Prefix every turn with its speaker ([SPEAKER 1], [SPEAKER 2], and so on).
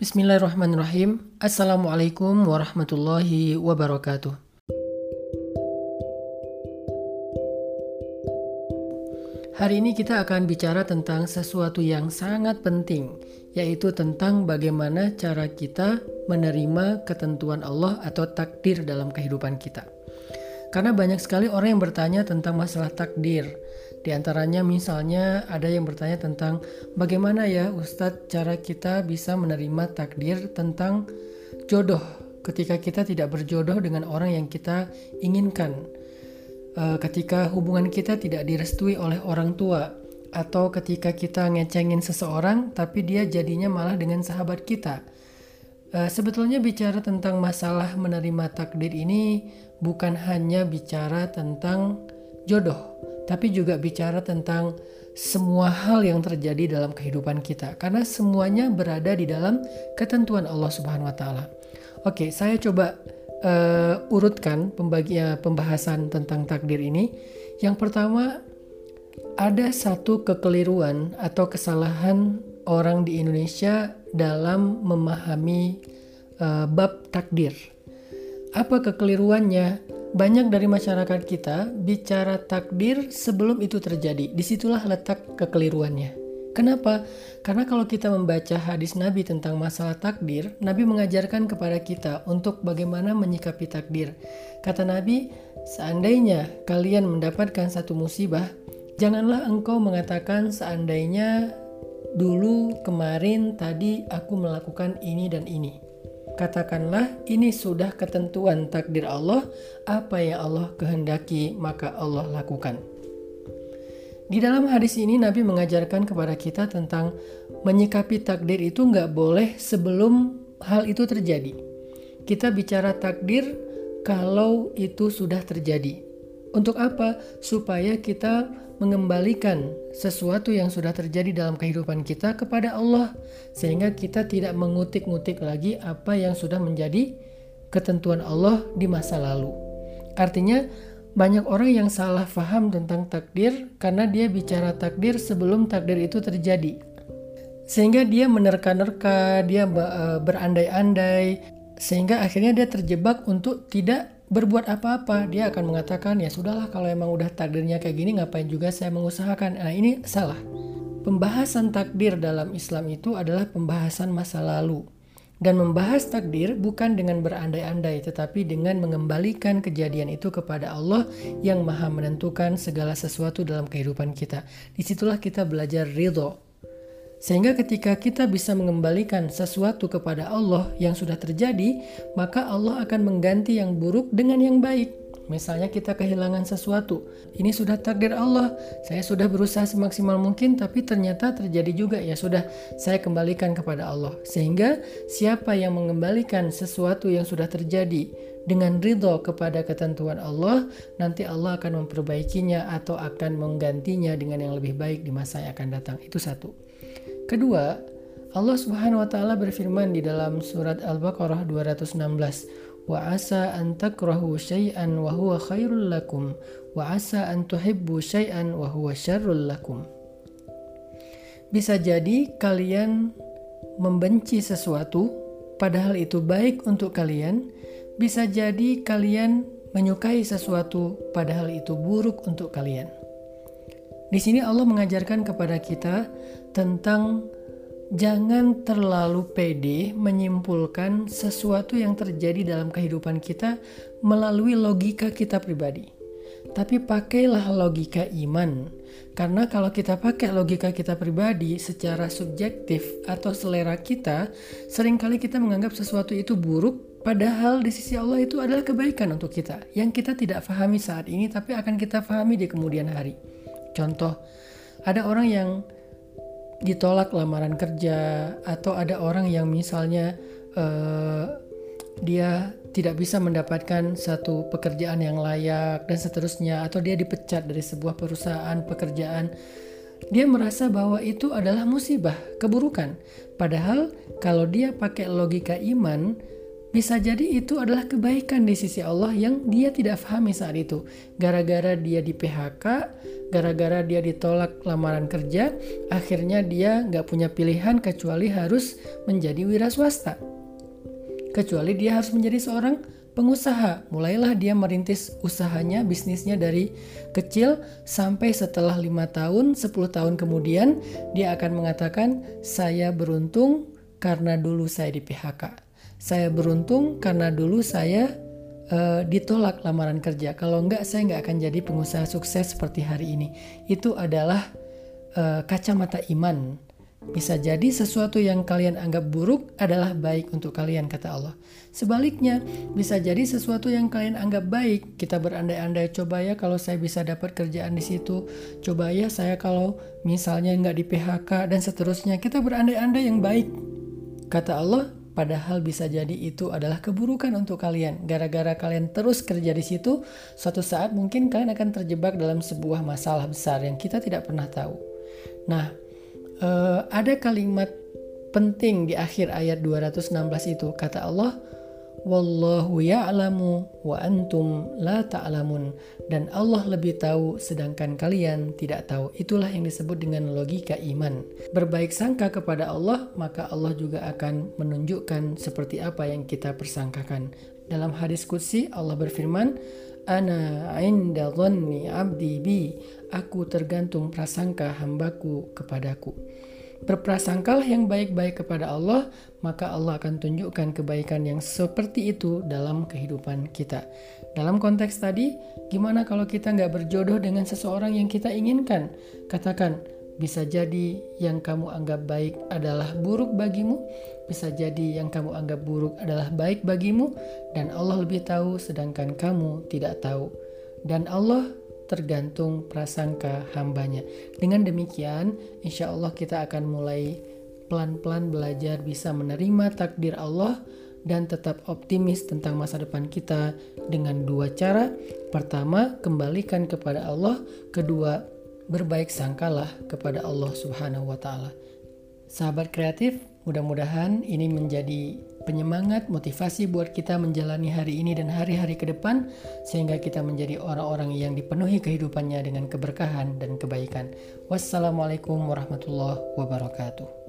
[SPEAKER 1] Bismillahirrahmanirrahim. Assalamualaikum warahmatullahi wabarakatuh. Hari ini kita akan bicara tentang sesuatu yang sangat penting, yaitu tentang bagaimana cara kita menerima ketentuan Allah atau takdir dalam kehidupan kita. Karena banyak sekali orang yang bertanya tentang masalah takdir. Di antaranya misalnya ada yang bertanya tentang bagaimana ya Ustadz cara kita bisa menerima takdir tentang jodoh ketika kita tidak berjodoh dengan orang yang kita inginkan. E, ketika hubungan kita tidak direstui oleh orang tua atau ketika kita ngecengin seseorang tapi dia jadinya malah dengan sahabat kita. E, sebetulnya bicara tentang masalah menerima takdir ini bukan hanya bicara tentang jodoh tapi juga bicara tentang semua hal yang terjadi dalam kehidupan kita karena semuanya berada di dalam ketentuan Allah Subhanahu wa taala. Oke, saya coba uh, urutkan pembagian pembahasan tentang takdir ini. Yang pertama ada satu kekeliruan atau kesalahan orang di Indonesia dalam memahami uh, bab takdir. Apa kekeliruannya? Banyak dari masyarakat kita bicara takdir sebelum itu terjadi. Di situlah letak kekeliruannya. Kenapa? Karena kalau kita membaca hadis Nabi tentang masalah takdir, Nabi mengajarkan kepada kita untuk bagaimana menyikapi takdir. Kata Nabi, seandainya kalian mendapatkan satu musibah, janganlah engkau mengatakan seandainya dulu kemarin tadi aku melakukan ini dan ini Katakanlah ini sudah ketentuan takdir Allah, apa yang Allah kehendaki maka Allah lakukan. Di dalam hadis ini Nabi mengajarkan kepada kita tentang menyikapi takdir itu nggak boleh sebelum hal itu terjadi. Kita bicara takdir kalau itu sudah terjadi. Untuk apa? Supaya kita mengembalikan sesuatu yang sudah terjadi dalam kehidupan kita kepada Allah sehingga kita tidak mengutik-ngutik lagi apa yang sudah menjadi ketentuan Allah di masa lalu. Artinya banyak orang yang salah faham tentang takdir karena dia bicara takdir sebelum takdir itu terjadi. Sehingga dia menerka-nerka, dia eh, berandai-andai, sehingga akhirnya dia terjebak untuk tidak berbuat apa-apa dia akan mengatakan ya sudahlah kalau emang udah takdirnya kayak gini ngapain juga saya mengusahakan? Nah ini salah. Pembahasan takdir dalam Islam itu adalah pembahasan masa lalu. Dan membahas takdir bukan dengan berandai-andai tetapi dengan mengembalikan kejadian itu kepada Allah yang maha menentukan segala sesuatu dalam kehidupan kita. Di situlah kita belajar ridho sehingga ketika kita bisa mengembalikan sesuatu kepada Allah yang sudah terjadi, maka Allah akan mengganti yang buruk dengan yang baik. Misalnya kita kehilangan sesuatu, ini sudah takdir Allah. Saya sudah berusaha semaksimal mungkin, tapi ternyata terjadi juga. Ya sudah, saya kembalikan kepada Allah. Sehingga siapa yang mengembalikan sesuatu yang sudah terjadi dengan ridho kepada ketentuan Allah, nanti Allah akan memperbaikinya atau akan menggantinya dengan yang lebih baik di masa yang akan datang. Itu satu. Kedua, Allah Subhanahu wa taala berfirman di dalam surat Al-Baqarah 216, "Wa asa an takrahu syai'an wa huwa khairul lakum, wa asa an tuhibbu syai'an wa huwa syarrul lakum." Bisa jadi kalian membenci sesuatu padahal itu baik untuk kalian, bisa jadi kalian menyukai sesuatu padahal itu buruk untuk kalian. Di sini Allah mengajarkan kepada kita tentang jangan terlalu pede menyimpulkan sesuatu yang terjadi dalam kehidupan kita melalui logika kita pribadi. Tapi pakailah logika iman. Karena kalau kita pakai logika kita pribadi secara subjektif atau selera kita, sering kali kita menganggap sesuatu itu buruk padahal di sisi Allah itu adalah kebaikan untuk kita yang kita tidak pahami saat ini tapi akan kita pahami di kemudian hari. Contoh, ada orang yang ditolak lamaran kerja atau ada orang yang misalnya uh, dia tidak bisa mendapatkan satu pekerjaan yang layak dan seterusnya atau dia dipecat dari sebuah perusahaan pekerjaan dia merasa bahwa itu adalah musibah keburukan. Padahal kalau dia pakai logika iman Bisa jadi itu adalah kebaikan di sisi Allah yang dia tidak pahami saat itu. Gara-gara dia di PHK, gara-gara dia ditolak lamaran kerja, akhirnya dia nggak punya pilihan kecuali harus menjadi wira swasta. Kecuali dia harus menjadi seorang pengusaha. Mulailah dia merintis usahanya, bisnisnya dari kecil sampai setelah lima tahun, 10 tahun kemudian dia akan mengatakan, saya beruntung karena dulu saya di PHK saya beruntung karena dulu saya uh, ditolak lamaran kerja. Kalau enggak, saya enggak akan jadi pengusaha sukses seperti hari ini. Itu adalah uh, kacamata iman. Bisa jadi sesuatu yang kalian anggap buruk adalah baik untuk kalian, kata Allah. Sebaliknya, bisa jadi sesuatu yang kalian anggap baik. Kita berandai-andai, coba ya kalau saya bisa dapat kerjaan di situ. Coba ya saya kalau misalnya nggak di PHK dan seterusnya. Kita berandai-andai yang baik. Kata Allah, Padahal bisa jadi itu adalah keburukan untuk kalian. Gara-gara kalian terus kerja di situ, suatu saat mungkin kalian akan terjebak dalam sebuah masalah besar yang kita tidak pernah tahu. Nah, uh, ada kalimat penting di akhir ayat 216 itu. Kata Allah, Wallahu ya'lamu wa antum la ta'lamun dan Allah lebih tahu sedangkan kalian tidak tahu. Itulah yang disebut dengan logika iman. Berbaik sangka kepada Allah, maka Allah juga akan menunjukkan seperti apa yang kita persangkakan. Dalam hadis qudsi Allah berfirman, Ana inda dhanni abdi bi. Aku tergantung prasangka hambaku kepadaku. Berprasangkalah yang baik-baik kepada Allah, maka Allah akan tunjukkan kebaikan yang seperti itu dalam kehidupan kita. Dalam konteks tadi, gimana kalau kita nggak berjodoh dengan seseorang yang kita inginkan? Katakan, bisa jadi yang kamu anggap baik adalah buruk bagimu, bisa jadi yang kamu anggap buruk adalah baik bagimu, dan Allah lebih tahu sedangkan kamu tidak tahu. Dan Allah tergantung prasangka hambanya. Dengan demikian, insya Allah kita akan mulai pelan-pelan belajar bisa menerima takdir Allah dan tetap optimis tentang masa depan kita dengan dua cara. Pertama, kembalikan kepada Allah. Kedua, berbaik sangkalah kepada Allah Subhanahu wa taala. Sahabat kreatif, mudah-mudahan ini menjadi penyemangat, motivasi buat kita menjalani hari ini dan hari-hari ke depan sehingga kita menjadi orang-orang yang dipenuhi kehidupannya dengan keberkahan dan kebaikan. Wassalamualaikum warahmatullahi wabarakatuh.